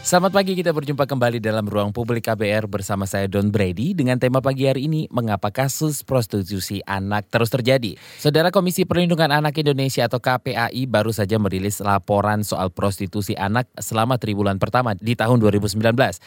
Selamat pagi, kita berjumpa kembali dalam ruang publik KBR bersama saya Don Brady dengan tema pagi hari ini, mengapa kasus prostitusi anak terus terjadi. Saudara Komisi Perlindungan Anak Indonesia atau KPAI baru saja merilis laporan soal prostitusi anak selama triwulan pertama di tahun 2019.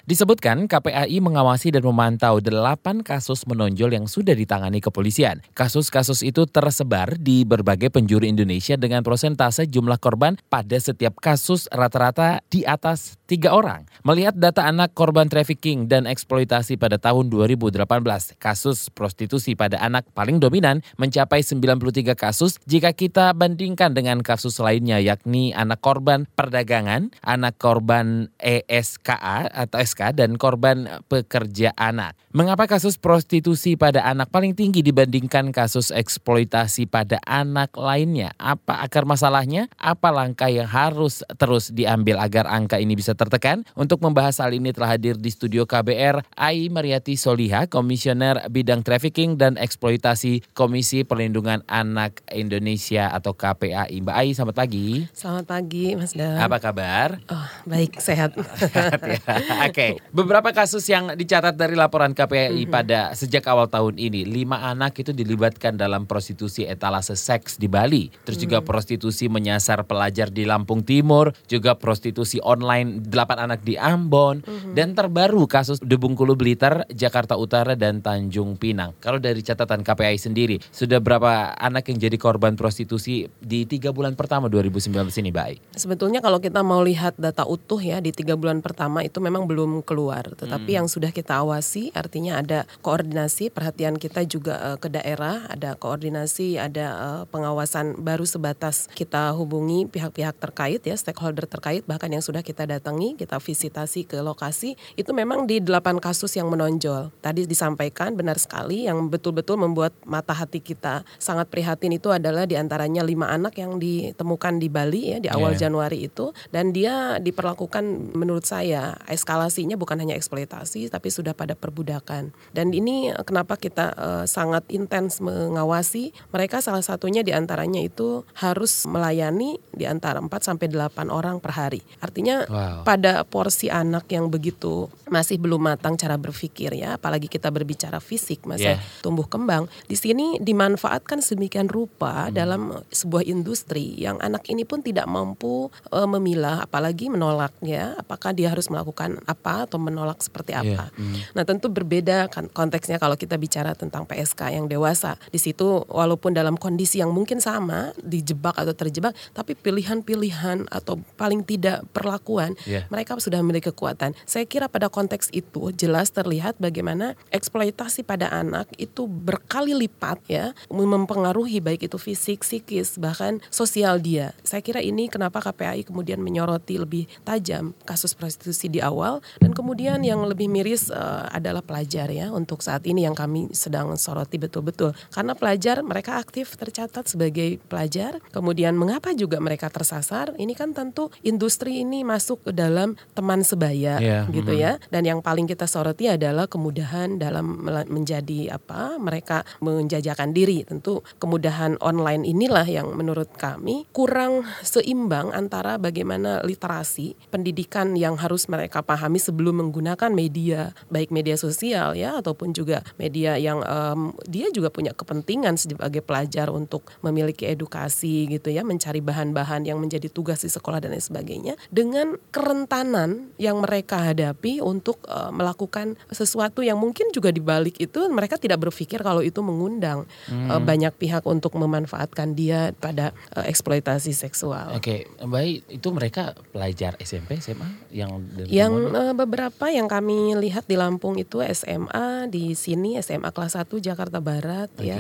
Disebutkan KPAI mengawasi dan memantau 8 kasus menonjol yang sudah ditangani kepolisian. Kasus-kasus itu tersebar di berbagai penjuru Indonesia dengan prosentase jumlah korban pada setiap kasus rata-rata di atas tiga orang orang. Melihat data anak korban trafficking dan eksploitasi pada tahun 2018, kasus prostitusi pada anak paling dominan mencapai 93 kasus jika kita bandingkan dengan kasus lainnya yakni anak korban perdagangan, anak korban ESKA atau SK dan korban pekerja anak. Mengapa kasus prostitusi pada anak paling tinggi dibandingkan kasus eksploitasi pada anak lainnya? Apa akar masalahnya? Apa langkah yang harus terus diambil agar angka ini bisa tertekan? Untuk membahas hal ini telah hadir di studio KBR Ai Mariati Soliha, Komisioner Bidang Trafficking dan Eksploitasi Komisi Perlindungan Anak Indonesia atau KPAI. Mbak Ai, selamat pagi. Selamat pagi, Mas Dan. Apa kabar? Oh, baik, sehat. sehat ya. Oke, okay. beberapa kasus yang dicatat dari laporan KPAI mm -hmm. pada sejak awal tahun ini, lima anak itu dilibatkan dalam prostitusi etalase seks di Bali. Terus mm. juga prostitusi menyasar pelajar di Lampung Timur, juga prostitusi online delapan anak di Ambon mm-hmm. dan terbaru kasus di Bengkulu Blitar, Jakarta Utara dan Tanjung Pinang. Kalau dari catatan KPI sendiri, sudah berapa anak yang jadi korban prostitusi di tiga bulan pertama 2019 ini, baik? Sebetulnya kalau kita mau lihat data utuh ya di tiga bulan pertama itu memang belum keluar, tetapi hmm. yang sudah kita awasi artinya ada koordinasi, perhatian kita juga uh, ke daerah, ada koordinasi, ada uh, pengawasan baru sebatas kita hubungi pihak-pihak terkait ya, stakeholder terkait bahkan yang sudah kita datangi, kita kita visitasi ke lokasi itu memang di delapan kasus yang menonjol. Tadi disampaikan benar sekali yang betul-betul membuat mata hati kita sangat prihatin itu adalah di antaranya lima anak yang ditemukan di Bali ya di awal yeah. Januari itu dan dia diperlakukan menurut saya eskalasinya bukan hanya eksploitasi tapi sudah pada perbudakan. Dan ini kenapa kita uh, sangat intens mengawasi mereka salah satunya di antaranya itu harus melayani di antara 4 sampai 8 orang per hari. Artinya wow. pada porsi anak yang begitu masih belum matang cara berpikir ya, apalagi kita berbicara fisik masa yeah. tumbuh kembang. Di sini dimanfaatkan sedemikian rupa hmm. dalam sebuah industri yang anak ini pun tidak mampu uh, memilah apalagi menolaknya apakah dia harus melakukan apa atau menolak seperti apa. Yeah. Hmm. Nah, tentu berbeda kan konteksnya kalau kita bicara tentang PSK yang dewasa. Di situ walaupun dalam kondisi yang mungkin sama, dijebak atau terjebak, tapi pilihan-pilihan atau paling tidak perlakuan yeah. mereka mereka sudah memiliki kekuatan. Saya kira pada konteks itu jelas terlihat bagaimana eksploitasi pada anak itu berkali lipat ya mempengaruhi baik itu fisik, psikis, bahkan sosial dia. Saya kira ini kenapa KPAI kemudian menyoroti lebih tajam kasus prostitusi di awal dan kemudian yang lebih miris uh, adalah pelajar ya untuk saat ini yang kami sedang soroti betul-betul. Karena pelajar mereka aktif tercatat sebagai pelajar. Kemudian mengapa juga mereka tersasar? Ini kan tentu industri ini masuk ke dalam teman sebaya yeah. gitu mm -hmm. ya. Dan yang paling kita soroti adalah kemudahan dalam menjadi apa? Mereka menjajakan diri. Tentu kemudahan online inilah yang menurut kami kurang seimbang antara bagaimana literasi pendidikan yang harus mereka pahami sebelum menggunakan media baik media sosial ya ataupun juga media yang um, dia juga punya kepentingan sebagai pelajar untuk memiliki edukasi gitu ya mencari bahan-bahan yang menjadi tugas di sekolah dan lain sebagainya dengan kerentanan tekanan yang mereka hadapi untuk uh, melakukan sesuatu yang mungkin juga dibalik itu mereka tidak berpikir kalau itu mengundang hmm. uh, banyak pihak untuk memanfaatkan dia pada uh, eksploitasi seksual. Oke, okay. baik itu mereka pelajar SMP SMA yang yang uh, beberapa yang kami lihat di Lampung itu SMA di sini SMA kelas 1 Jakarta Barat okay. ya.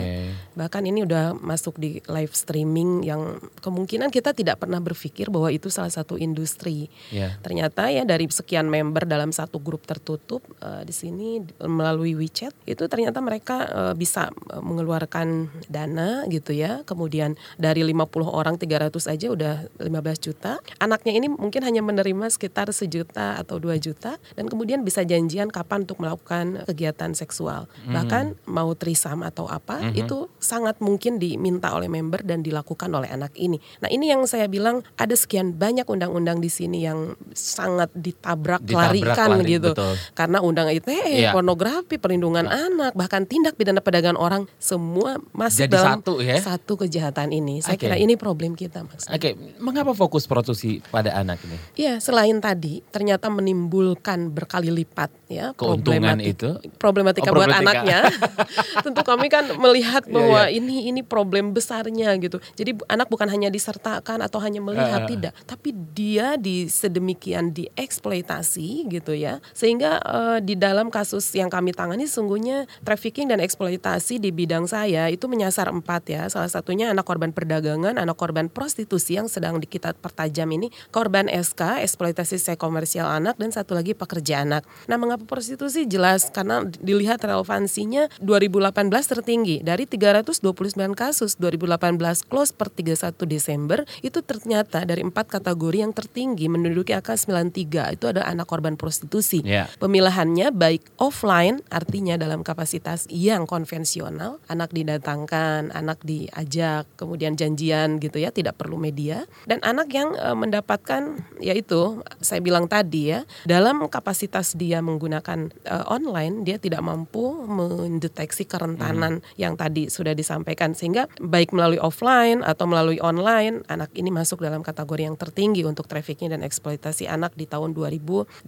Bahkan ini udah masuk di live streaming yang kemungkinan kita tidak pernah berpikir bahwa itu salah satu industri. Yeah. Ternyata ternyata ya dari sekian member dalam satu grup tertutup uh, di sini melalui WeChat itu ternyata mereka uh, bisa mengeluarkan dana gitu ya. Kemudian dari 50 orang 300 aja udah 15 juta. Anaknya ini mungkin hanya menerima sekitar sejuta atau dua juta dan kemudian bisa janjian kapan untuk melakukan kegiatan seksual. Hmm. Bahkan mau trisam atau apa hmm. itu sangat mungkin diminta oleh member dan dilakukan oleh anak ini. Nah, ini yang saya bilang ada sekian banyak undang-undang di sini yang sangat ditabrak, ditabrak larikan lari, gitu. Betul. Karena undang ITE, yeah. pornografi, perlindungan yeah. anak, bahkan tindak pidana perdagangan orang semua masuk Jadi dalam satu, ya? satu kejahatan ini. Saya okay. kira ini problem kita, Mas. Oke, okay. mengapa fokus prostitusi pada anak ini? Iya, selain tadi ternyata menimbulkan berkali lipat ya keuntungan itu problematika, oh, buat anaknya. Tentu kami kan melihat iya, bahwa yeah, yeah. ini ini problem besarnya gitu. Jadi anak bukan hanya disertakan atau hanya melihat uh. tidak, tapi dia di sedemikian dieksploitasi gitu ya. Sehingga uh, di dalam kasus yang kami tangani sungguhnya trafficking dan eksploitasi di bidang saya itu menyasar empat ya. Salah satunya anak korban perdagangan, anak korban prostitusi yang sedang di kita pertajam ini, korban SK, eksploitasi seks komersial anak dan satu lagi pekerja anak. Nah, mengapa prostitusi jelas karena dilihat relevansinya 2018 tertinggi dari 329 kasus 2018 close per 31 Desember itu ternyata dari empat kategori yang tertinggi menduduki angka 93 itu ada anak korban prostitusi. Yeah. Pemilahannya baik offline artinya dalam kapasitas yang konvensional, anak didatangkan, anak diajak, kemudian janjian gitu ya, tidak perlu media dan anak yang e, mendapatkan yaitu saya bilang tadi ya, dalam kapasitas dia menggunakan e, online dia tidak mampu mendeteksi kerentanan hmm. yang tadi sudah disampaikan sehingga baik melalui offline atau melalui online anak ini masuk dalam kategori yang tertinggi untuk trafficking dan eksploitasi anak di tahun 2018.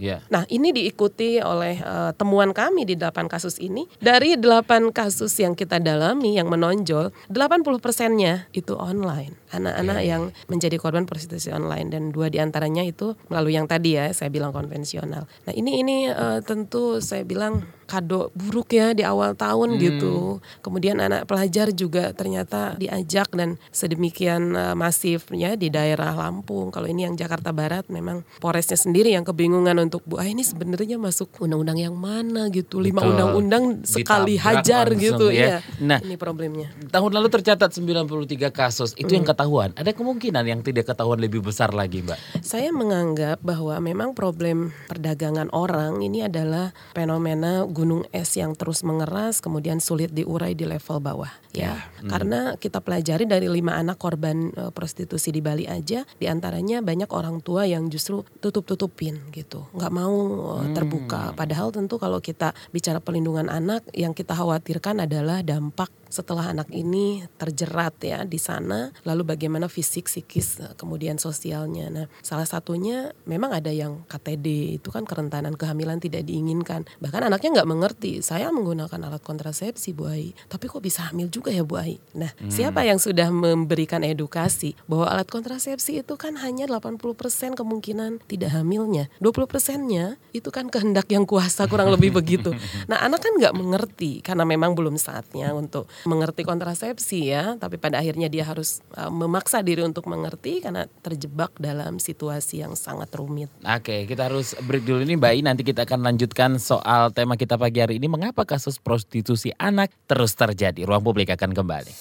Yeah. Nah, ini diikuti oleh uh, temuan kami di 8 kasus ini. Dari 8 kasus yang kita dalami yang menonjol, 80 persennya itu online. Anak-anak yeah. yang menjadi korban prostitusi online dan dua di antaranya itu melalui yang tadi ya saya bilang konvensional. Nah, ini ini uh, tentu saya bilang kado buruk ya di awal tahun hmm. gitu. Kemudian anak pelajar juga ternyata diajak dan sedemikian uh, masifnya di daerah Lampung. Kalau ini yang Jakarta Barat memang Polresnya sendiri yang kebingungan untuk Bu, ah ini sebenarnya masuk undang-undang yang mana gitu. Lima undang-undang sekali hajar gitu ya. ya. Nah, ini problemnya. Tahun lalu tercatat 93 kasus. Itu hmm. yang ketahuan. Ada kemungkinan yang tidak ketahuan lebih besar lagi, Mbak? Saya menganggap bahwa memang problem perdagangan orang ini adalah fenomena gunung es yang terus mengeras kemudian sulit diurai di level bawah ya, ya. Hmm. karena kita pelajari dari lima anak korban uh, prostitusi di Bali aja di antaranya banyak orang tua yang justru tutup tutupin gitu nggak mau uh, terbuka padahal tentu kalau kita bicara pelindungan anak yang kita khawatirkan adalah dampak setelah anak ini terjerat ya di sana, lalu bagaimana fisik, psikis, eh, kemudian sosialnya. Nah, salah satunya memang ada yang KTD itu kan kerentanan kehamilan tidak diinginkan. Bahkan anaknya nggak mengerti. Saya menggunakan alat kontrasepsi Bu Ai, tapi kok bisa hamil juga ya Bu Ai? Nah, hmm. siapa yang sudah memberikan edukasi bahwa alat kontrasepsi itu kan hanya 80% kemungkinan tidak hamilnya. 20 persennya itu kan kehendak yang kuasa kurang lebih begitu. Nah, anak kan nggak mengerti karena memang belum saatnya untuk mengerti kontrasepsi ya, tapi pada akhirnya dia harus uh, memaksa diri untuk mengerti karena terjebak dalam situasi yang sangat rumit. Oke, kita harus break dulu ini Mbak I, nanti kita akan lanjutkan soal tema kita pagi hari ini mengapa kasus prostitusi anak terus terjadi. Ruang publik akan kembali.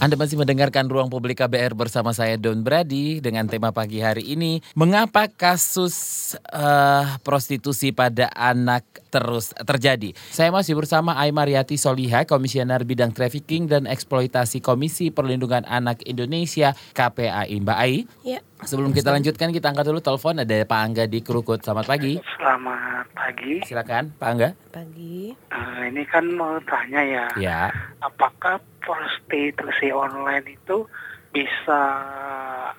Anda masih mendengarkan Ruang Publik KBR bersama saya Don Brady dengan tema pagi hari ini mengapa kasus uh, prostitusi pada anak terus terjadi. Saya masih bersama Aymariati Soliha, Komisioner Bidang Trafficking dan Eksploitasi Komisi Perlindungan Anak Indonesia KPAI. Mbak Ai. Ya. Sebelum kita lanjutkan kita angkat dulu telepon ada Pak Angga di Krukut. Selamat pagi. Selamat pagi. Silakan Pak Angga. Pagi. Uh, ini kan mau tanya ya. Ya. Apakah prostitusi online itu bisa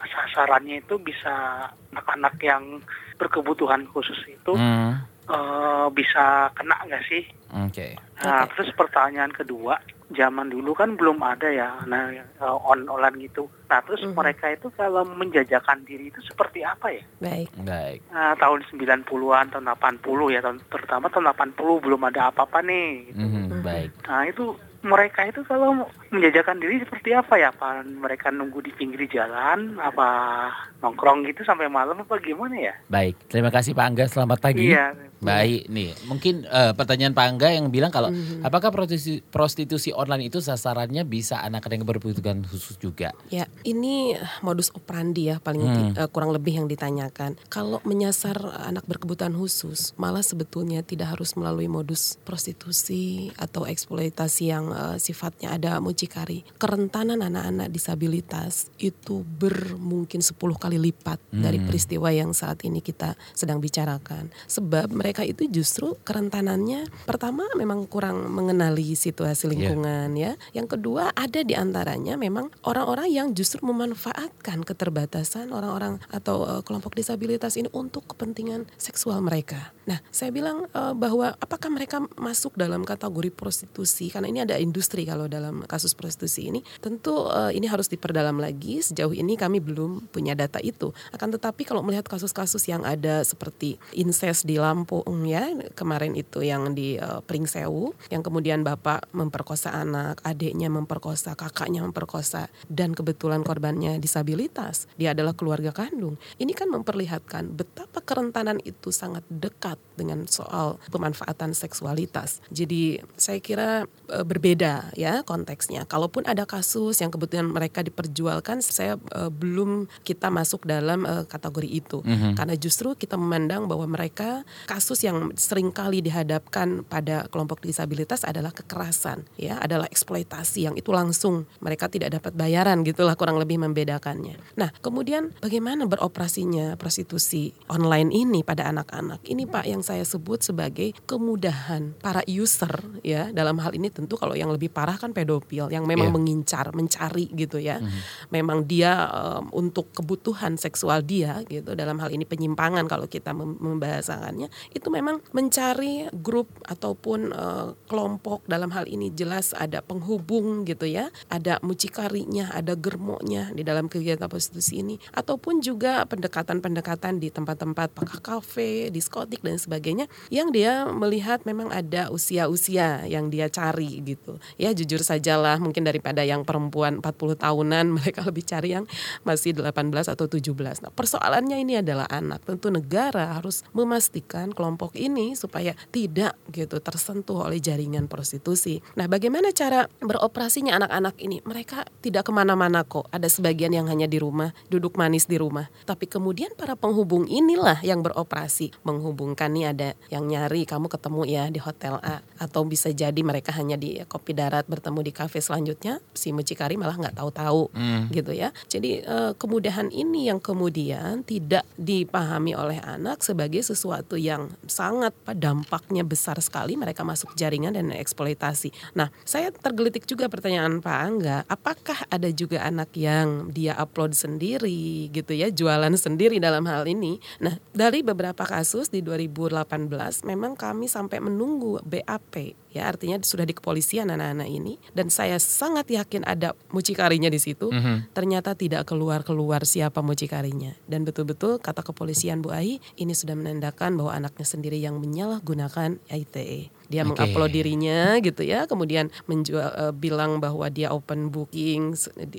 sasarannya itu bisa anak-anak yang berkebutuhan khusus itu hmm. uh, bisa kena nggak sih? Oke. Okay. Nah okay. terus pertanyaan kedua, zaman dulu kan belum ada ya, nah on online gitu. Nah terus mm -hmm. mereka itu kalau menjajakan diri itu seperti apa ya? Baik. Baik. Nah, tahun 90-an, tahun 80 ya, tahun terutama tahun 80 belum ada apa-apa nih. Gitu. Mm -hmm. Baik. Nah itu mereka itu kalau menjajakan diri seperti apa ya Pak? Mereka nunggu di pinggir jalan, apa nongkrong gitu sampai malam apa gimana ya? Baik, terima kasih Pak Angga, selamat pagi. Iya. Baik, nih mungkin uh, pertanyaan Pak Angga yang bilang kalau mm-hmm. apakah prostitusi, prostitusi online itu sasarannya bisa anak-anak yang berkebutuhan khusus juga? Ya, ini modus operandi ya paling hmm. uh, kurang lebih yang ditanyakan. Kalau menyasar anak berkebutuhan khusus, malah sebetulnya tidak harus melalui modus prostitusi atau eksploitasi yang uh, sifatnya ada mucikari. Kerentanan anak-anak disabilitas itu bermungkin 10 kali lipat hmm. dari peristiwa yang saat ini kita sedang bicarakan. Sebab mereka mereka itu justru kerentanannya pertama memang kurang mengenali situasi iya. lingkungan yeah. ya. Yang kedua ada di antaranya memang orang-orang yang justru memanfaatkan keterbatasan orang-orang atau uh, kelompok disabilitas ini untuk kepentingan seksual mereka. Nah, saya bilang uh, bahwa apakah mereka masuk dalam kategori prostitusi karena ini ada industri kalau dalam kasus prostitusi ini. Tentu uh, ini harus diperdalam lagi. Sejauh ini kami belum punya data itu. Akan tetapi kalau melihat kasus-kasus yang ada seperti incest di Lampung ya kemarin itu yang di uh, Pringsewu yang kemudian bapak memperkosa anak, adiknya memperkosa, kakaknya memperkosa dan kebetulan korbannya disabilitas. Dia adalah keluarga kandung. Ini kan memperlihatkan betapa kerentanan itu sangat dekat dengan soal pemanfaatan seksualitas. Jadi saya kira uh, berbeda ya konteksnya. Kalaupun ada kasus yang kebetulan mereka diperjualkan, saya uh, belum kita masuk dalam uh, kategori itu. Mm -hmm. Karena justru kita memandang bahwa mereka kasus kasus yang sering kali dihadapkan pada kelompok disabilitas adalah kekerasan, ya, adalah eksploitasi yang itu langsung mereka tidak dapat bayaran gitulah kurang lebih membedakannya. Nah, kemudian bagaimana beroperasinya prostitusi online ini pada anak-anak? Ini Pak yang saya sebut sebagai kemudahan para user ya. Dalam hal ini tentu kalau yang lebih parah kan pedofil yang memang yeah. mengincar, mencari gitu ya. Mm -hmm. Memang dia um, untuk kebutuhan seksual dia gitu dalam hal ini penyimpangan kalau kita membahasakannya itu memang mencari grup ataupun uh, kelompok dalam hal ini jelas ada penghubung gitu ya, ada mucikarinya, ada germonya di dalam kegiatan prostitusi ini ataupun juga pendekatan-pendekatan di tempat-tempat kafe, diskotik dan sebagainya yang dia melihat memang ada usia-usia yang dia cari gitu. Ya jujur sajalah mungkin daripada yang perempuan 40 tahunan mereka lebih cari yang masih 18 atau 17. Nah, persoalannya ini adalah anak. Tentu negara harus memastikan kelompok ini supaya tidak gitu tersentuh oleh jaringan prostitusi. Nah, bagaimana cara beroperasinya anak-anak ini? Mereka tidak ke mana-mana kok. Ada sebagian yang hanya di rumah, duduk manis di rumah. Tapi kemudian para penghubung inilah yang beroperasi, menghubungkan nih ada yang nyari kamu ketemu ya di hotel A atau bisa jadi mereka hanya di kopi darat bertemu di kafe selanjutnya si mucikari malah nggak tahu-tahu hmm. gitu ya. Jadi eh, kemudahan ini yang kemudian tidak dipahami oleh anak sebagai sesuatu yang sangat dampaknya besar sekali mereka masuk jaringan dan eksploitasi. Nah, saya tergelitik juga pertanyaan Pak Angga, apakah ada juga anak yang dia upload sendiri gitu ya, jualan sendiri dalam hal ini? Nah, dari beberapa kasus di 2018 memang kami sampai menunggu BAP ya artinya sudah di kepolisian anak-anak ini dan saya sangat yakin ada mucikarinya di situ mm -hmm. ternyata tidak keluar keluar siapa mucikarinya dan betul-betul kata kepolisian Bu Ai ini sudah menandakan bahwa anaknya sendiri yang menyalahgunakan ITE dia okay. mengupload dirinya gitu ya kemudian menjual uh, bilang bahwa dia open booking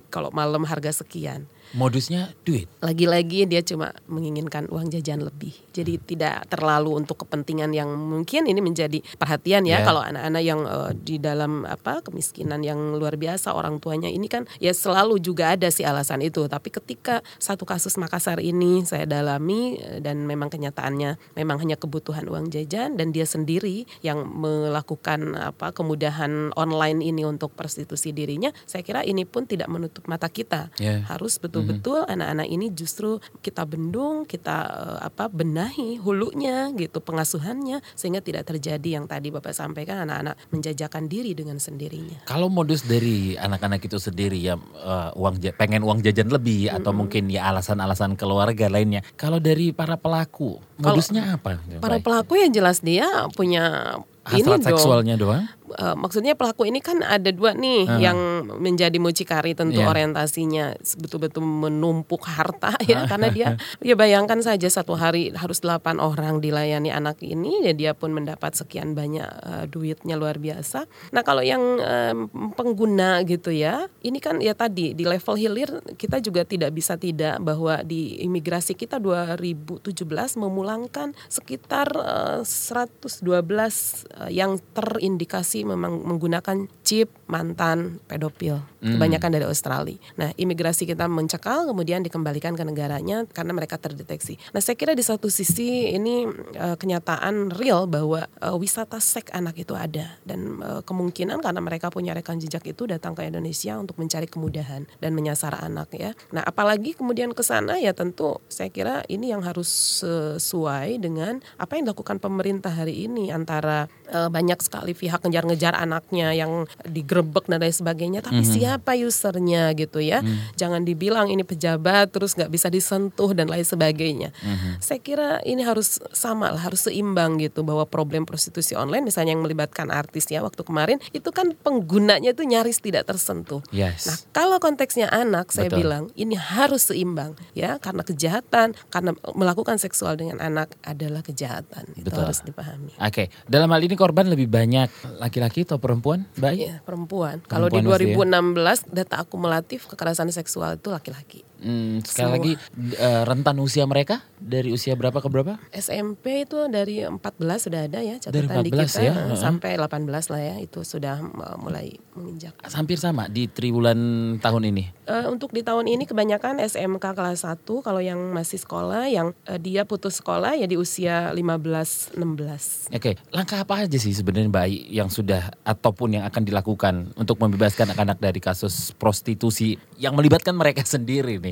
kalau malam harga sekian Modusnya duit. Lagi-lagi dia cuma menginginkan uang jajan lebih. Jadi hmm. tidak terlalu untuk kepentingan yang mungkin ini menjadi perhatian ya yeah. kalau anak-anak yang uh, di dalam apa kemiskinan yang luar biasa orang tuanya ini kan ya selalu juga ada si alasan itu. Tapi ketika satu kasus Makassar ini saya dalami eh, dan memang kenyataannya memang hanya kebutuhan uang jajan dan dia sendiri yang melakukan apa kemudahan online ini untuk prostitusi dirinya, saya kira ini pun tidak menutup mata kita. Yeah. Harus betul betul-betul mm-hmm. anak-anak ini justru kita bendung, kita uh, apa benahi hulunya gitu pengasuhannya sehingga tidak terjadi yang tadi Bapak sampaikan anak-anak menjajakan diri dengan sendirinya. Kalau modus dari anak-anak itu sendiri ya uh, uang pengen uang jajan lebih mm-hmm. atau mungkin ya alasan-alasan keluarga lainnya. Kalau dari para pelaku modusnya apa? Para pelaku yang jelas dia punya Hasrat ini seksualnya doang? Uh, maksudnya pelaku ini kan ada dua nih uh. yang menjadi mucikari tentu yeah. orientasinya betul-betul menumpuk harta ya karena dia ya bayangkan saja satu hari harus delapan orang dilayani anak ini ya dia pun mendapat sekian banyak uh, duitnya luar biasa. Nah kalau yang uh, pengguna gitu ya ini kan ya tadi di level hilir kita juga tidak bisa tidak bahwa di imigrasi kita 2017 memulangkan sekitar uh, 112 uh, yang terindikasi memang menggunakan chip mantan pedofil. Kebanyakan dari Australia. Nah imigrasi kita mencekal kemudian dikembalikan ke negaranya karena mereka terdeteksi. Nah saya kira di satu sisi ini uh, kenyataan real bahwa uh, wisata seks anak itu ada dan uh, kemungkinan karena mereka punya rekam jejak itu datang ke Indonesia untuk mencari kemudahan dan menyasar anak ya. Nah apalagi kemudian ke sana ya tentu saya kira ini yang harus sesuai dengan apa yang dilakukan pemerintah hari ini antara uh, banyak sekali pihak ngejar-ngejar anaknya yang digrebek dan lain sebagainya tapi mm -hmm. siapa usernya gitu ya mm. jangan dibilang ini pejabat terus nggak bisa disentuh dan lain sebagainya mm -hmm. saya kira ini harus sama lah harus seimbang gitu bahwa problem prostitusi online misalnya yang melibatkan artis ya waktu kemarin itu kan penggunanya itu nyaris tidak tersentuh yes. nah kalau konteksnya anak saya Betul. bilang ini harus seimbang ya karena kejahatan karena melakukan seksual dengan anak adalah kejahatan itu Betul. harus dipahami oke okay. dalam hal ini korban lebih banyak laki-laki atau perempuan baik ya, perempuan. Kalau di 2016 ya? Data akumulatif kekerasan seksual itu laki-laki. Hmm, sekali Semua. lagi uh, rentan usia mereka dari usia berapa ke berapa? SMP itu dari 14 sudah ada ya catatan di kita ya? sampai 18 lah ya itu sudah mulai menginjak. Hampir sama di triwulan tahun ini. Uh, untuk di tahun ini kebanyakan SMK kelas 1 kalau yang masih sekolah yang uh, dia putus sekolah ya di usia 15 16. Oke, okay. langkah apa aja sih sebenarnya Mbak yang sudah ataupun yang akan dilakukan untuk membebaskan anak-anak dari kasus prostitusi yang melibatkan mereka sendiri nih?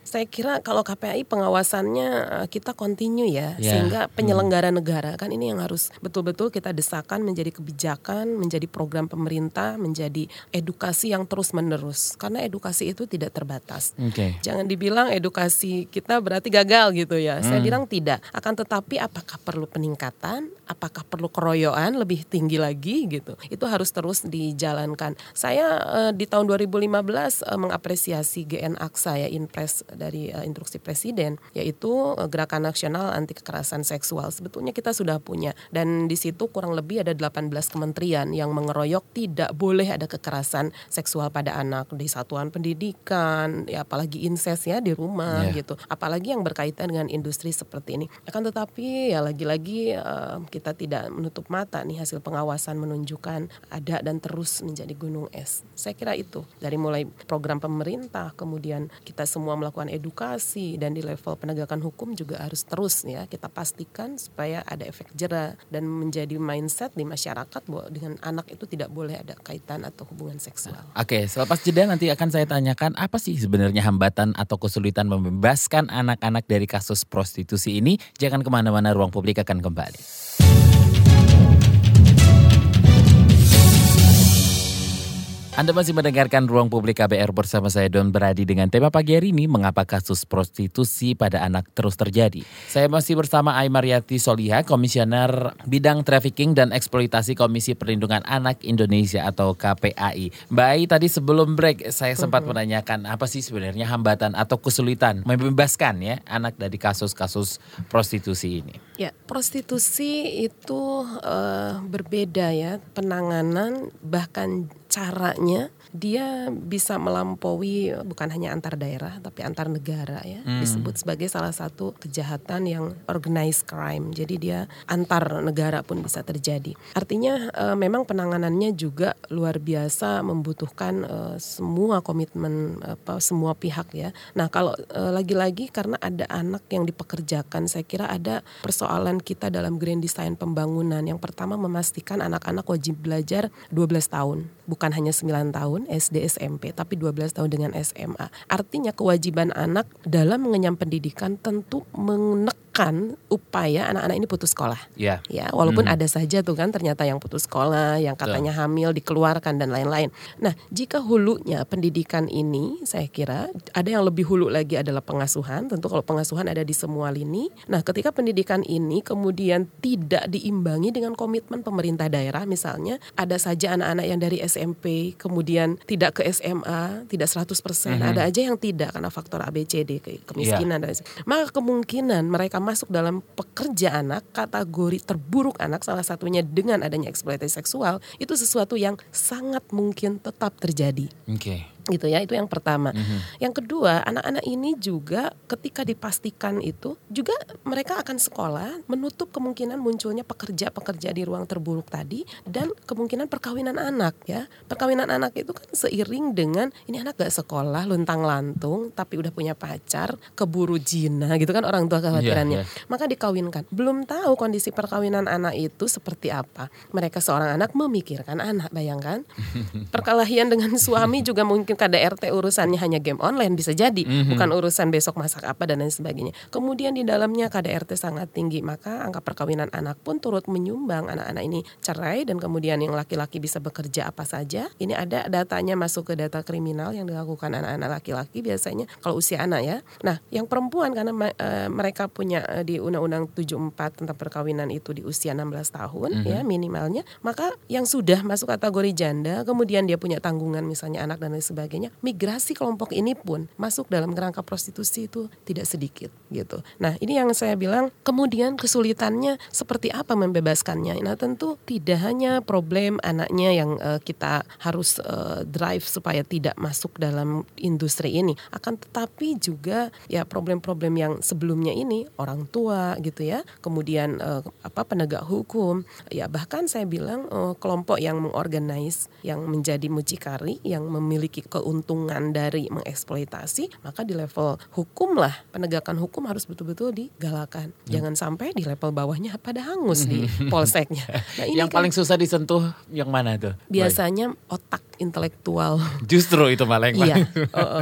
Saya kira kalau KPAI pengawasannya eh, kita continue ya, yeah. sehingga hmm. penyelenggara hmm. negara kan ini yang harus betul-betul kita desakan menjadi kebijakan, menjadi program pemerintah, menjadi edukasi yang terus-menerus. Karena edukasi itu tidak terbatas. Okay. Jangan dibilang edukasi kita berarti gagal gitu ya. Hmm. Saya bilang tidak. Akan tetapi apakah perlu peningkatan? Apakah perlu keroyokan lebih tinggi lagi gitu? Itu harus terus dijalankan. Saya uh, di tahun 2015 uh, mengapresiasi GN Aksa ya Inpres dari uh, instruksi presiden yaitu uh, Gerakan Nasional Anti Kekerasan Seksual. Sebetulnya kita sudah punya dan di situ kurang lebih ada 18 kementerian yang mengeroyok tidak boleh ada kekerasan seksual pada anak di satuan pendidikan, ya apalagi incest ya di rumah yeah. gitu. Apalagi yang berkaitan dengan industri seperti ini. Akan tetapi ya lagi-lagi uh, kita tidak menutup mata nih hasil pengawasan menunjukkan ada dan terus menjadi gunung es. Saya kira itu dari mulai program pemerintah kemudian kita semua melakukan edukasi dan di level penegakan hukum juga harus terus ya kita pastikan supaya ada efek jerah dan menjadi mindset di masyarakat bahwa dengan anak itu tidak boleh ada kaitan atau hubungan seksual. Oke, selepas jeda nanti akan saya tanyakan apa sih sebenarnya hambatan atau kesulitan membebaskan anak-anak dari kasus prostitusi ini. Jangan ke mana-mana, ruang publik akan kembali. Anda masih mendengarkan Ruang Publik KBR bersama saya Don Brady dengan tema pagi hari ini mengapa kasus prostitusi pada anak terus terjadi. Saya masih bersama Aymariati Soliha, Komisioner Bidang Trafficking dan Eksploitasi Komisi Perlindungan Anak Indonesia atau KPAI. Mbak Ai tadi sebelum break saya sempat mm-hmm. menanyakan apa sih sebenarnya hambatan atau kesulitan membebaskan ya anak dari kasus-kasus prostitusi ini. Ya, prostitusi itu uh, berbeda ya penanganan bahkan caranya dia bisa melampaui bukan hanya antar daerah tapi antar negara ya. Hmm. disebut sebagai salah satu kejahatan yang organized crime. Jadi dia antar negara pun bisa terjadi. Artinya e, memang penanganannya juga luar biasa membutuhkan e, semua komitmen apa semua pihak ya. Nah kalau lagi lagi-lagi karena ada anak yang dipekerjakan saya kira ada persoalan kita dalam grand design pembangunan. Yang pertama memastikan anak-anak wajib belajar 12 tahun bukan hanya 9 tahun SD SMP tapi 12 tahun dengan SMA. Artinya kewajiban anak dalam mengenyam pendidikan tentu menek menekan upaya anak-anak ini putus sekolah. Ya. Ya, walaupun ada saja tuh kan ternyata yang putus sekolah, yang katanya hamil dikeluarkan dan lain-lain. Nah, jika hulunya pendidikan ini saya kira ada yang lebih hulu lagi adalah pengasuhan. Tentu kalau pengasuhan ada di semua lini. Nah, ketika pendidikan ini kemudian tidak diimbangi dengan komitmen pemerintah daerah misalnya ada saja anak-anak yang dari SMP kemudian tidak ke SMA, tidak 100%, ada aja yang tidak karena faktor ABCD ke- kemiskinan dan lain- maka kemungkinan mereka masuk dalam pekerja anak kategori terburuk anak salah satunya dengan adanya eksploitasi seksual itu sesuatu yang sangat mungkin tetap terjadi Oke. Gitu ya itu yang pertama. Yang kedua anak-anak ini juga ketika dipastikan itu juga mereka akan sekolah menutup kemungkinan munculnya pekerja-pekerja di ruang terburuk tadi dan kemungkinan perkawinan anak ya. Perkawinan anak itu kan seiring dengan ini anak gak sekolah luntang lantung tapi udah punya pacar keburu jina gitu kan orang tua kekhawatirannya. Iya, iya. maka dikawinkan. Belum tahu kondisi perkawinan anak itu seperti apa. Mereka seorang anak memikirkan anak bayangkan. Perkelahian dengan suami juga mungkin KDRT urusannya hanya game online bisa jadi bukan urusan besok masak apa dan lain sebagainya. Kemudian di dalamnya KDRT sangat tinggi maka angka perkawinan anak pun turut menyumbang anak-anak ini cerai dan kemudian yang laki-laki bisa bekerja apa saja. Ini ada datanya masuk ke data kriminal yang dilakukan anak-anak laki-laki biasanya kalau usia anak ya. Nah yang perempuan karena eh, mereka punya eh, di Undang-Undang 74 tentang perkawinan itu di usia 16 tahun ya minimalnya maka yang sudah masuk kategori janda kemudian dia punya tanggungan misalnya anak dan lain sebagainya migrasi kelompok ini pun masuk dalam kerangka prostitusi itu tidak sedikit gitu. Nah ini yang saya bilang kemudian kesulitannya seperti apa membebaskannya? Nah tentu tidak hanya problem anaknya yang eh, kita harus eh, drive supaya tidak masuk dalam industri ini. Akan tetapi juga ya problem-problem yang sebelumnya ini orang tua gitu ya. Kemudian eh, apa penegak hukum. Ya bahkan saya bilang eh, kelompok yang mengorganize yang menjadi mucikari yang memiliki keuntungan dari mengeksploitasi maka di level hukum lah penegakan hukum harus betul-betul digalakan. Jangan sampai di level bawahnya pada hangus di polseknya. Nah, ini yang kan paling susah disentuh yang mana tuh? biasanya otak intelektual. Justru itu malah yang Iya, oh, oh.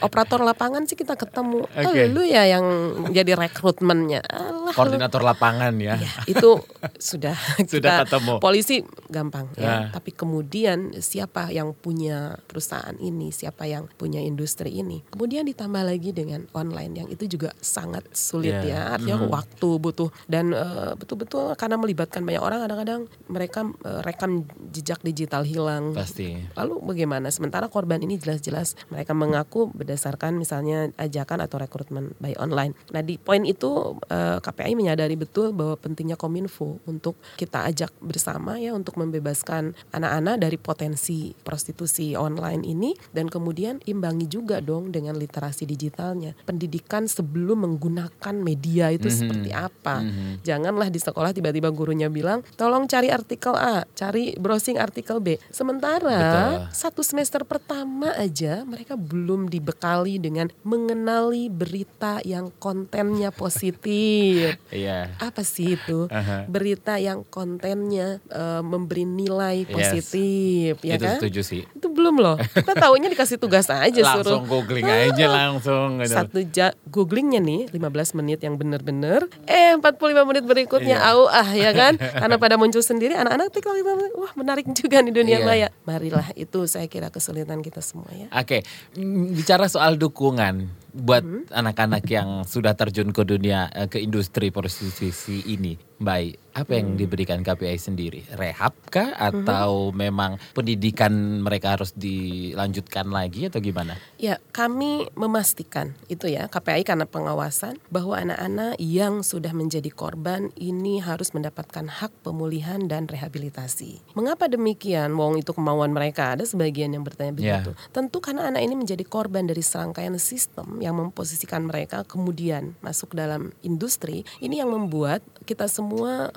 operator lapangan sih kita ketemu. Oke. Oh, lu ya yang jadi rekrutmennya. Alah, lu. Koordinator lapangan ya. Ya, itu sudah Sudah kita- ketemu. Polisi gampang Ya. ya. Tapi kemudian siapa yang punya perusahaan ini, siapa yang punya industri ini. Kemudian ditambah lagi dengan online yang itu juga sangat sulit Ya. ya. Artinya waktu butuh dan eh, betul-betul karena melibatkan banyak orang kadang-kadang mereka eh, rekam jejak digital hilang. Pasti. Lalu bagaimana? Sementara korban ini jelas-jelas mereka mengaku berdasarkan misalnya ajakan atau rekrutmen by online. Nah di poin itu eh, KPI menyadari betul bahwa pentingnya kominfo untuk kita ajak bersama ya untuk membebaskan anak-anak dari potensi prostitusi online ini dan kemudian imbangi juga dong dengan literasi digitalnya. Pendidikan sebelum menggunakan media itu seperti apa? Janganlah di sekolah tiba-tiba gurunya bilang tolong cari artikel A, cari browsing artikel B. Sementara Betul. Satu semester pertama aja mereka belum dibekali dengan mengenali berita yang kontennya positif. Iya. Apa sih itu? Aha. Berita yang kontennya eh, memberi nilai Yes. positif, ya itu kan? setuju sih. Itu belum loh. Kita taunya dikasih tugas aja suruh langsung googling aja langsung gitu. satu ja googlingnya nih 15 menit yang bener-bener eh 45 menit berikutnya Iya. au ah ya kan karena pada muncul sendiri anak-anak tiktok itu wah menarik juga nih dunia Iya. maya marilah itu saya kira kesulitan kita semua ya Oke, mm, bicara soal dukungan buat Hmm. anak-anak yang sudah terjun ke dunia eh, ke industri prostitusi ini, Mbak, apa Hmm. yang diberikan KPI sendiri? Rehab kah atau memang pendidikan mereka harus dilanjutkan lagi atau gimana? Ya, kami memastikan itu ya KPI karena pengawasan bahwa anak-anak yang sudah menjadi korban ini harus mendapatkan hak pemulihan dan rehabilitasi. Mengapa demikian? Wong itu kemauan mereka. Ada sebagian yang bertanya Ya. begitu. Tentu karena anak ini menjadi korban dari serangkaian sistem yang memposisikan mereka kemudian masuk dalam industri. Ini yang membuat kita semua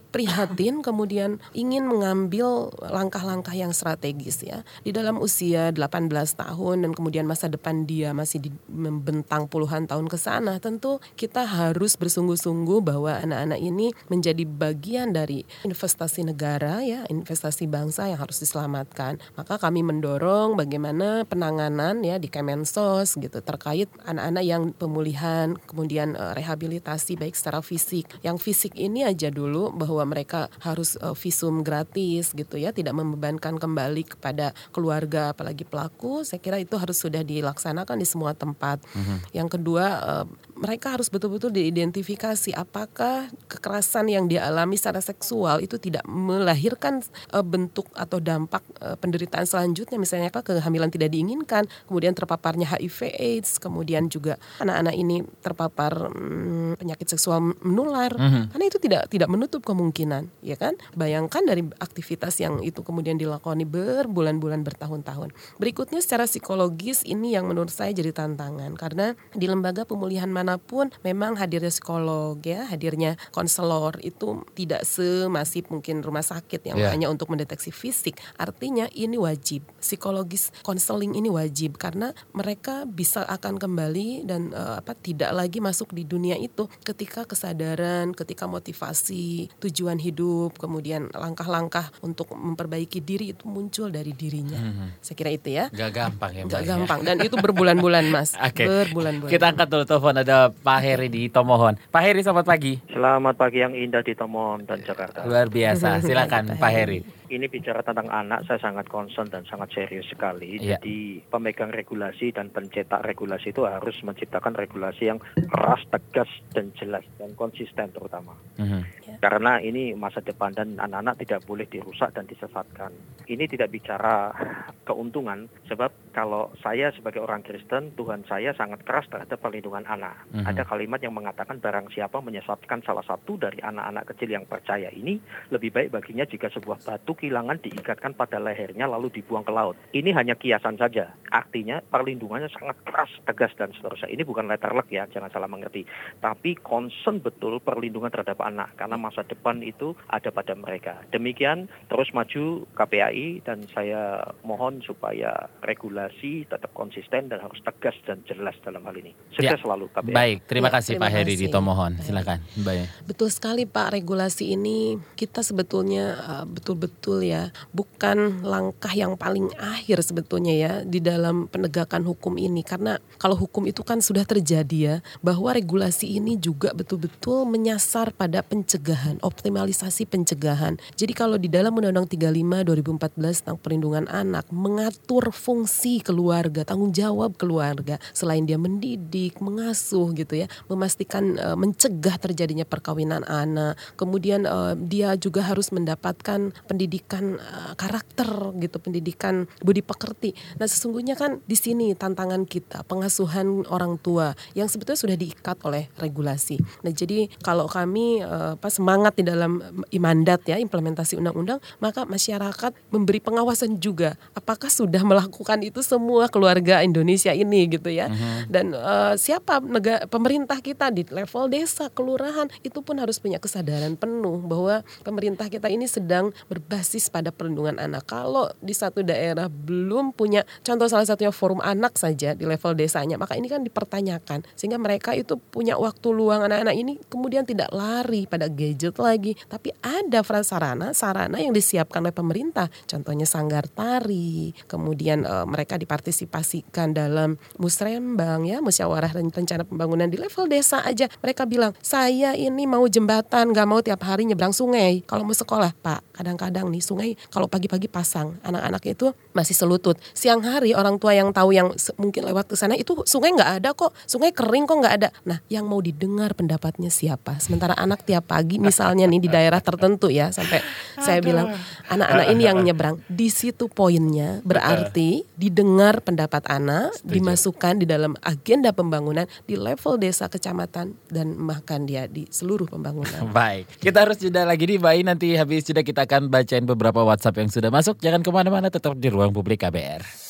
prihatin kemudian ingin mengambil langkah-langkah yang strategis ya. Di dalam usia 18 tahun dan kemudian masa depan dia masih di, membentang puluhan tahun ke sana, tentu kita harus bersungguh-sungguh bahwa anak-anak ini menjadi bagian dari investasi negara ya, investasi bangsa yang harus diselamatkan. Maka kami mendorong bagaimana penanganan ya di Kemensos gitu terkait anak-anak yang pemulihan, kemudian uh, rehabilitasi baik secara fisik. Yang fisik ini aja bahwa mereka harus uh, visum gratis gitu ya, tidak membebankan kembali kepada keluarga apalagi pelaku. Saya kira itu harus sudah dilaksanakan di semua tempat. Mm-hmm. Yang kedua uh, mereka harus betul-betul diidentifikasi apakah kekerasan yang dialami secara seksual itu tidak melahirkan uh, bentuk atau dampak uh, penderitaan selanjutnya misalnya apa kehamilan tidak diinginkan, kemudian terpaparnya HIV AIDS, kemudian juga anak-anak ini terpapar hmm, penyakit seksual menular. Mm-hmm. Karena itu tidak tidak menutup kemungkinan, ya kan? Bayangkan dari aktivitas yang itu kemudian dilakoni berbulan-bulan bertahun-tahun. Berikutnya secara psikologis ini yang menurut saya jadi tantangan karena di lembaga pemulihan mana pun memang hadirnya psikolog ya, hadirnya konselor itu tidak semasif mungkin rumah sakit yang yeah. hanya untuk mendeteksi fisik. Artinya ini wajib. Psikologis konseling ini wajib karena mereka bisa akan kembali dan uh, apa tidak lagi masuk di dunia itu ketika kesadaran, ketika motivasi, tujuan hidup, kemudian langkah-langkah untuk memperbaiki diri itu muncul dari dirinya. Hmm. Saya kira itu ya. Gak gampang ya. Gak ya. gampang dan itu berbulan-bulan mas. okay. Berbulan-bulan. Kita angkat dulu telepon ada Pak Heri di Tomohon. Pak Heri selamat pagi. Selamat pagi yang indah di Tomohon dan Jakarta. Luar biasa. Silakan Pak Heri ini bicara tentang anak, saya sangat concern dan sangat serius sekali. Yeah. Jadi pemegang regulasi dan pencetak regulasi itu harus menciptakan regulasi yang keras, tegas, dan jelas dan konsisten terutama. Mm -hmm. Yeah. Karena ini masa depan dan anak-anak tidak boleh dirusak dan disesatkan. Ini tidak bicara keuntungan, sebab kalau saya sebagai orang Kristen, Tuhan saya sangat keras terhadap perlindungan anak. Mm -hmm. Ada kalimat yang mengatakan barang siapa menyesatkan salah satu dari anak-anak kecil yang percaya ini, lebih baik baginya jika sebuah batu kehilangan diikatkan pada lehernya lalu dibuang ke laut. Ini hanya kiasan saja. Artinya perlindungannya sangat keras, tegas dan seterusnya. Ini bukan letter luck ya, jangan salah mengerti. Tapi concern betul perlindungan terhadap anak karena masa depan itu ada pada mereka. Demikian terus maju KPAI dan saya mohon supaya regulasi tetap konsisten dan harus tegas dan jelas dalam hal ini. Sukses ya. selalu KPAI. Baik, terima ya, kasih terima Pak Heri di Tomohon. Silakan. Baik. Betul sekali Pak, regulasi ini kita sebetulnya uh, betul-betul betul ya bukan langkah yang paling akhir sebetulnya ya di dalam penegakan hukum ini karena kalau hukum itu kan sudah terjadi ya bahwa regulasi ini juga betul-betul menyasar pada pencegahan optimalisasi pencegahan jadi kalau di dalam Undang-Undang 35 2014 tentang perlindungan anak mengatur fungsi keluarga tanggung jawab keluarga selain dia mendidik mengasuh gitu ya memastikan uh, mencegah terjadinya perkawinan anak kemudian uh, dia juga harus mendapatkan pendidikan uh, karakter gitu, pendidikan budi pekerti. Nah, sesungguhnya kan di sini tantangan kita, pengasuhan orang tua yang sebetulnya sudah diikat oleh regulasi. Nah, jadi kalau kami uh, pas semangat di dalam imandat ya implementasi undang-undang, maka masyarakat memberi pengawasan juga apakah sudah melakukan itu semua keluarga Indonesia ini gitu ya. Uh-huh. Dan uh, siapa negara pemerintah kita di level desa, kelurahan itu pun harus punya kesadaran penuh bahwa pemerintah kita ini sedang berbasis berbasis pada perlindungan anak. Kalau di satu daerah belum punya contoh salah satunya forum anak saja di level desanya, maka ini kan dipertanyakan sehingga mereka itu punya waktu luang anak-anak ini kemudian tidak lari pada gadget lagi, tapi ada prasarana sarana yang disiapkan oleh pemerintah. Contohnya sanggar tari, kemudian e, mereka dipartisipasikan dalam musrembang ya, musyawarah rencana pembangunan di level desa aja. Mereka bilang, "Saya ini mau jembatan, nggak mau tiap hari nyebrang sungai. Kalau mau sekolah, Pak, kadang-kadang nih sungai kalau pagi-pagi pasang anak-anak itu masih selutut siang hari orang tua yang tahu yang mungkin lewat ke sana itu sungai nggak ada kok sungai kering kok nggak ada nah yang mau didengar pendapatnya siapa sementara anak tiap pagi misalnya nih di daerah tertentu ya sampai saya bilang anak-anak ini yang nyebrang di situ poinnya berarti didengar pendapat anak Setuju. dimasukkan di dalam agenda pembangunan di level desa kecamatan dan bahkan dia di seluruh pembangunan baik kita harus jeda lagi nih bayi nanti habis jeda kita akan bacain beberapa WhatsApp yang sudah masuk. Jangan ke mana-mana, tetap di ruang publik KBR.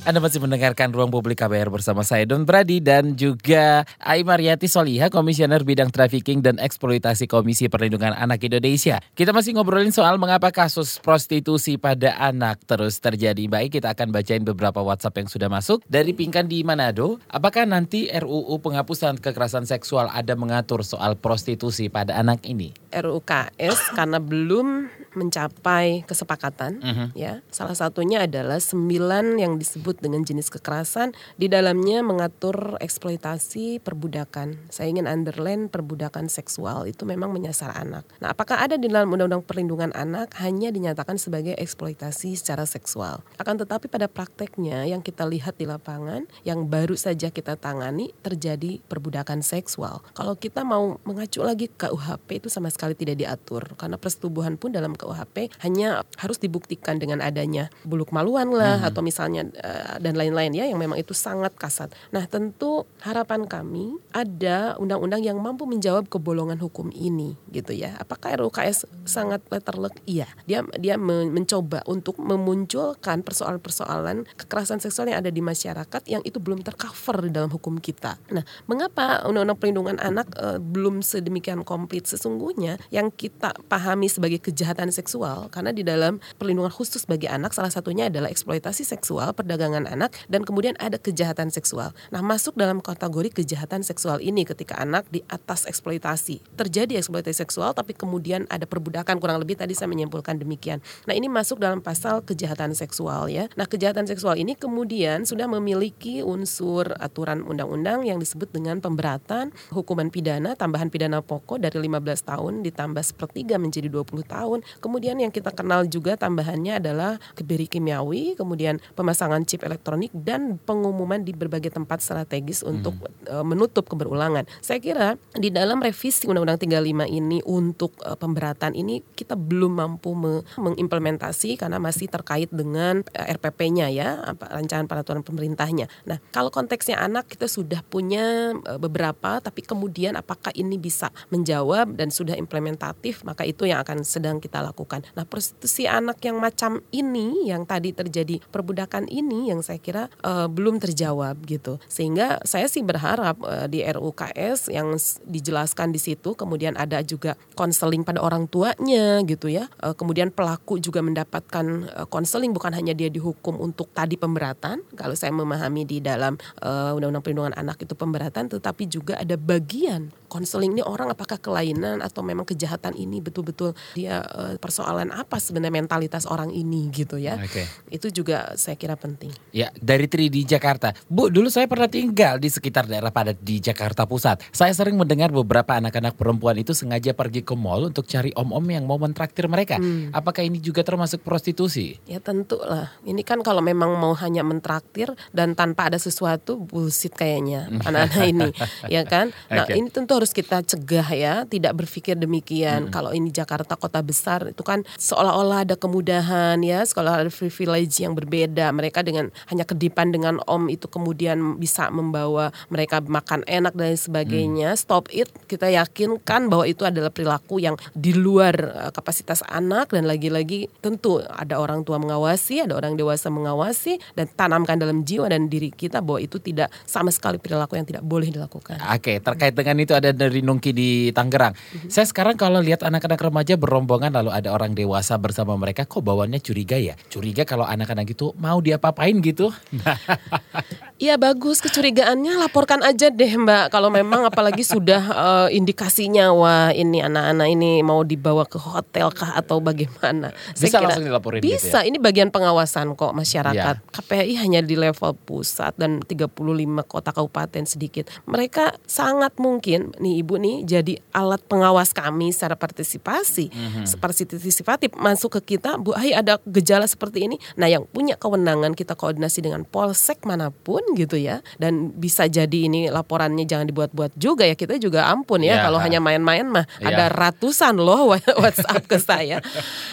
Anda masih mendengarkan Ruang Publik KBR bersama saya Don Brady dan juga Ai Mariati Soliha, Komisioner Bidang Trafficking dan Eksploitasi Komisi Perlindungan Anak Indonesia. Kita masih ngobrolin soal mengapa kasus prostitusi pada anak terus terjadi. Baik, kita akan bacain beberapa WhatsApp yang sudah masuk. Dari Pingkan di Manado, apakah nanti RUU penghapusan kekerasan seksual ada mengatur soal prostitusi pada anak ini? RUU KS karena belum mencapai kesepakatan uh -huh. ya. Salah satunya adalah sembilan yang disebut disebut dengan jenis kekerasan di dalamnya mengatur eksploitasi perbudakan. Saya ingin underline perbudakan seksual itu memang menyasar anak. Nah, apakah ada di dalam Undang-Undang Perlindungan Anak hanya dinyatakan sebagai eksploitasi secara seksual? Akan tetapi pada prakteknya yang kita lihat di lapangan yang baru saja kita tangani terjadi perbudakan seksual. Kalau kita mau mengacu lagi ke UHP itu sama sekali tidak diatur karena persetubuhan pun dalam KUHP hanya harus dibuktikan dengan adanya buluk maluan lah hmm. atau misalnya uh, dan lain-lain ya yang memang itu sangat kasat. Nah, tentu harapan kami ada undang-undang yang mampu menjawab kebolongan hukum ini gitu ya. Apakah RUKS sangat letterlek? Iya. Dia dia mencoba untuk memunculkan persoalan-persoalan kekerasan seksual yang ada di masyarakat yang itu belum tercover di dalam hukum kita. Nah, mengapa undang-undang perlindungan anak e, belum sedemikian komplit sesungguhnya yang kita pahami sebagai kejahatan seksual karena di dalam perlindungan khusus bagi anak salah satunya adalah eksploitasi seksual, perdagangan perdagangan anak dan kemudian ada kejahatan seksual. Nah, masuk dalam kategori kejahatan seksual ini ketika anak di atas eksploitasi. Terjadi eksploitasi seksual tapi kemudian ada perbudakan kurang lebih tadi saya menyimpulkan demikian. Nah, ini masuk dalam pasal kejahatan seksual ya. Nah, kejahatan seksual ini kemudian sudah memiliki unsur aturan undang-undang yang disebut dengan pemberatan hukuman pidana tambahan pidana pokok dari 15 tahun ditambah sepertiga menjadi 20 tahun. Kemudian yang kita kenal juga tambahannya adalah kebiri kimiawi, kemudian pemasangan chip chip elektronik dan pengumuman di berbagai tempat strategis untuk hmm. menutup keberulangan. Saya kira di dalam revisi Undang-Undang 35 ini untuk uh, pemberatan ini kita belum mampu me mengimplementasi karena masih terkait dengan eh, RPP-nya ya, apa rancangan peraturan pemerintahnya. Nah, kalau konteksnya anak kita sudah punya uh, beberapa tapi kemudian apakah ini bisa menjawab dan sudah implementatif, maka itu yang akan sedang kita lakukan. Nah, prostitusi anak yang macam ini yang tadi terjadi perbudakan ini yang saya kira uh, belum terjawab gitu. Sehingga saya sih berharap uh, di RUKS yang dijelaskan di situ kemudian ada juga konseling pada orang tuanya gitu ya. Uh, kemudian pelaku juga mendapatkan konseling uh, bukan hanya dia dihukum untuk tadi pemberatan kalau saya memahami di dalam uh, Undang-Undang Perlindungan Anak itu pemberatan tetapi juga ada bagian konseling ini orang apakah kelainan atau memang kejahatan ini betul-betul dia uh, persoalan apa sebenarnya mentalitas orang ini gitu ya. Okay. Itu juga saya kira penting. Ya, dari Tri di Jakarta. Bu, dulu saya pernah tinggal di sekitar daerah padat di Jakarta Pusat. Saya sering mendengar beberapa anak-anak perempuan itu sengaja pergi ke mall untuk cari om-om yang mau mentraktir mereka. Hmm. Apakah ini juga termasuk prostitusi? Ya tentu lah. Ini kan kalau memang mau hanya mentraktir dan tanpa ada sesuatu bullshit kayaknya anak-anak ini, ya kan? Nah, okay. ini tentu harus kita cegah ya, tidak berpikir demikian. Hmm. Kalau ini Jakarta kota besar itu kan seolah-olah ada kemudahan ya, sekolah ada privilege yang berbeda. Mereka dengan hanya kedipan dengan om itu kemudian bisa membawa mereka makan enak dan sebagainya. Hmm. Stop it. Kita yakinkan bahwa itu adalah perilaku yang di luar uh, kapasitas anak dan lagi-lagi tentu ada orang tua mengawasi, ada orang dewasa mengawasi dan tanamkan dalam jiwa dan diri kita bahwa itu tidak sama sekali perilaku yang tidak boleh dilakukan. Oke, terkait dengan itu ada dari Nungki di Tangerang. Hmm. Saya sekarang kalau lihat anak-anak remaja berombongan lalu ada orang dewasa bersama mereka kok bawaannya curiga ya? Curiga kalau anak-anak itu mau diapa-apain gitu. Iya bagus kecurigaannya laporkan aja deh Mbak kalau memang apalagi sudah uh, indikasinya wah ini anak-anak ini mau dibawa ke hotel kah atau bagaimana. Saya bisa kira, langsung dilaporin Bisa, gitu ya? ini bagian pengawasan kok masyarakat. Ya. KPI hanya di level pusat dan 35 kota kabupaten sedikit. Mereka sangat mungkin nih Ibu nih jadi alat pengawas kami secara partisipasi. Mm -hmm. Partisipatif masuk ke kita, Bu, hai ada gejala seperti ini. Nah, yang punya kewenangan kita koordinasi dengan polsek mana pun gitu ya. Dan bisa jadi ini laporannya jangan dibuat-buat juga ya. Kita juga ampun ya, ya kalau hanya main-main mah. Ya. ada ratusan loh WhatsApp ke saya.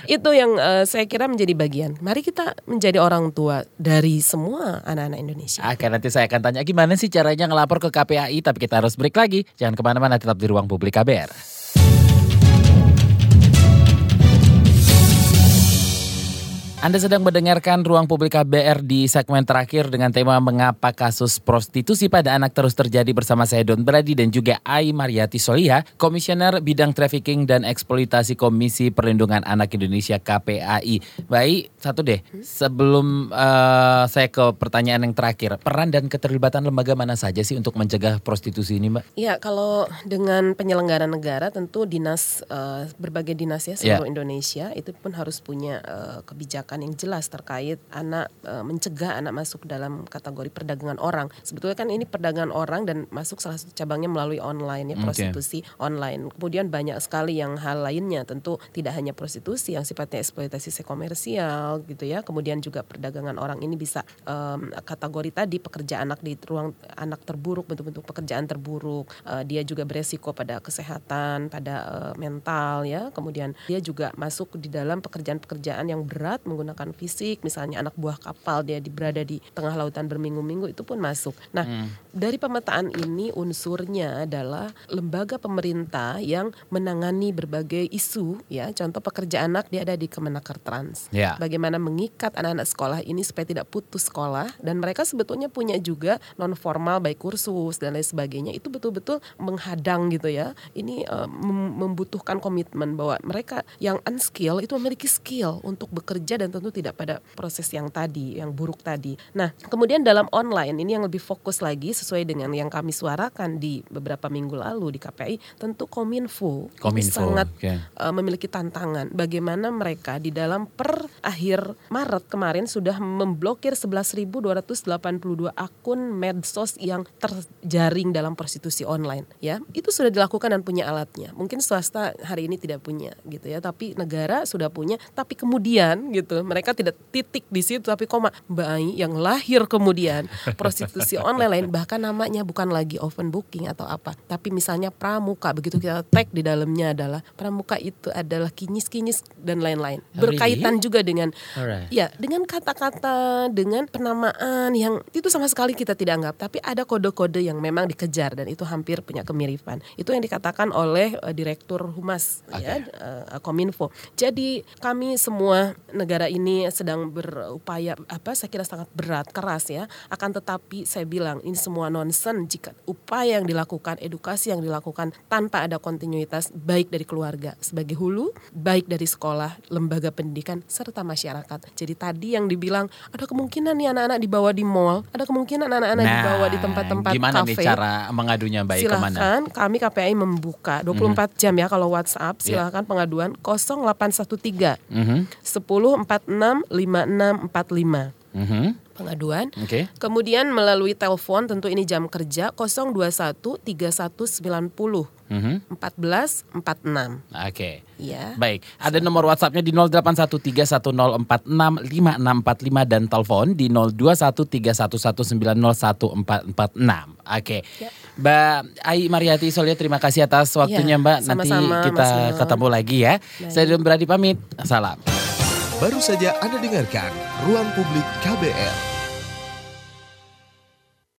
Itu yang uh, saya kira menjadi bagian. Mari kita menjadi orang tua dari semua anak-anak Indonesia. Oke nanti saya akan tanya gimana sih caranya ngelapor ke KPAI tapi kita harus break lagi. Jangan ke mana-mana tetap di ruang publik KBR Anda sedang mendengarkan Ruang Publik KBR di segmen terakhir dengan tema Mengapa Kasus Prostitusi pada Anak Terus Terjadi bersama saya Don Brady dan juga Ai Mariati Solia, Komisioner Bidang Trafficking dan Eksploitasi Komisi Perlindungan Anak Indonesia KPAI. Baik, satu deh, sebelum uh, saya ke pertanyaan yang terakhir, peran dan keterlibatan lembaga mana saja sih untuk mencegah prostitusi ini Mbak? Iya, kalau dengan penyelenggara negara tentu dinas, uh, berbagai dinas ya seluruh yeah. Indonesia itu pun harus punya uh, kebijakan kebijakan yang jelas terkait anak e, mencegah anak masuk dalam kategori perdagangan orang. Sebetulnya kan ini perdagangan orang dan masuk salah satu cabangnya melalui online ya prostitusi okay. online. Kemudian banyak sekali yang hal lainnya tentu tidak hanya prostitusi yang sifatnya eksploitasi komersial gitu ya. Kemudian juga perdagangan orang ini bisa um, kategori tadi pekerja anak di ruang anak terburuk bentuk-bentuk pekerjaan terburuk. Uh, dia juga beresiko pada kesehatan, pada uh, mental ya. Kemudian dia juga masuk di dalam pekerjaan-pekerjaan yang berat menggunakan fisik, misalnya anak buah kapal dia berada di tengah lautan berminggu-minggu itu pun masuk. Nah, hmm. dari pemetaan ini unsurnya adalah lembaga pemerintah yang menangani berbagai isu ya, contoh pekerja anak dia ada di Kemenaker Trans. Yeah. Bagaimana mengikat anak-anak sekolah ini supaya tidak putus sekolah dan mereka sebetulnya punya juga non formal baik kursus dan lain sebagainya itu betul-betul menghadang gitu ya. Ini uh, membutuhkan komitmen bahwa mereka yang unskill itu memiliki skill untuk bekerja dan dan tentu tidak pada proses yang tadi, yang buruk tadi. Nah, kemudian dalam online ini yang lebih fokus lagi sesuai dengan yang kami suarakan di beberapa minggu lalu di KPI, tentu Kominfo, Kominfo sangat okay. uh, memiliki tantangan bagaimana mereka di dalam per akhir Maret kemarin sudah memblokir 11.282 akun medsos yang terjaring dalam prostitusi online ya. Itu sudah dilakukan dan punya alatnya. Mungkin swasta hari ini tidak punya gitu ya, tapi negara sudah punya, tapi kemudian gitu mereka tidak titik di situ tapi koma bayi yang lahir kemudian. Prostitusi online lain bahkan namanya bukan lagi open booking atau apa tapi misalnya pramuka begitu kita tag di dalamnya adalah pramuka itu adalah kinyis-kinyis dan lain-lain. Berkaitan juga dengan Alright. ya dengan kata-kata dengan penamaan yang itu sama sekali kita tidak anggap tapi ada kode-kode yang memang dikejar dan itu hampir punya kemiripan. Itu yang dikatakan oleh uh, direktur humas okay. ya uh, kominfo. Jadi kami semua negara ini sedang berupaya apa saya kira sangat berat keras ya akan tetapi saya bilang ini semua nonsen jika upaya yang dilakukan edukasi yang dilakukan tanpa ada kontinuitas baik dari keluarga sebagai hulu baik dari sekolah lembaga pendidikan serta masyarakat jadi tadi yang dibilang ada kemungkinan nih anak-anak dibawa di mall ada kemungkinan anak-anak nah, dibawa di tempat-tempat gimana kafe nih cara mengadunya baik silahkan ke mana? kami KPI membuka 24 mm -hmm. jam ya kalau WhatsApp iya. silahkan yeah. pengaduan 0813 mm -hmm. 10 465645. Mm -hmm. Pengaduan. Okay. Kemudian melalui telepon tentu ini jam kerja 021 3190 mm -hmm. 1446. Oke. Okay. Ya. Baik. Ada nomor WhatsAppnya di 081310465645 dan telepon di 021311901446. Oke. Okay. Ya. Mbak Ai Mariati Solia terima kasih atas waktunya ya, Mbak. Nanti sama -sama, kita ketemu lagi ya. Baik. Saya Don Beradi pamit. Salam. Baru saja Anda dengarkan Ruang Publik KBR.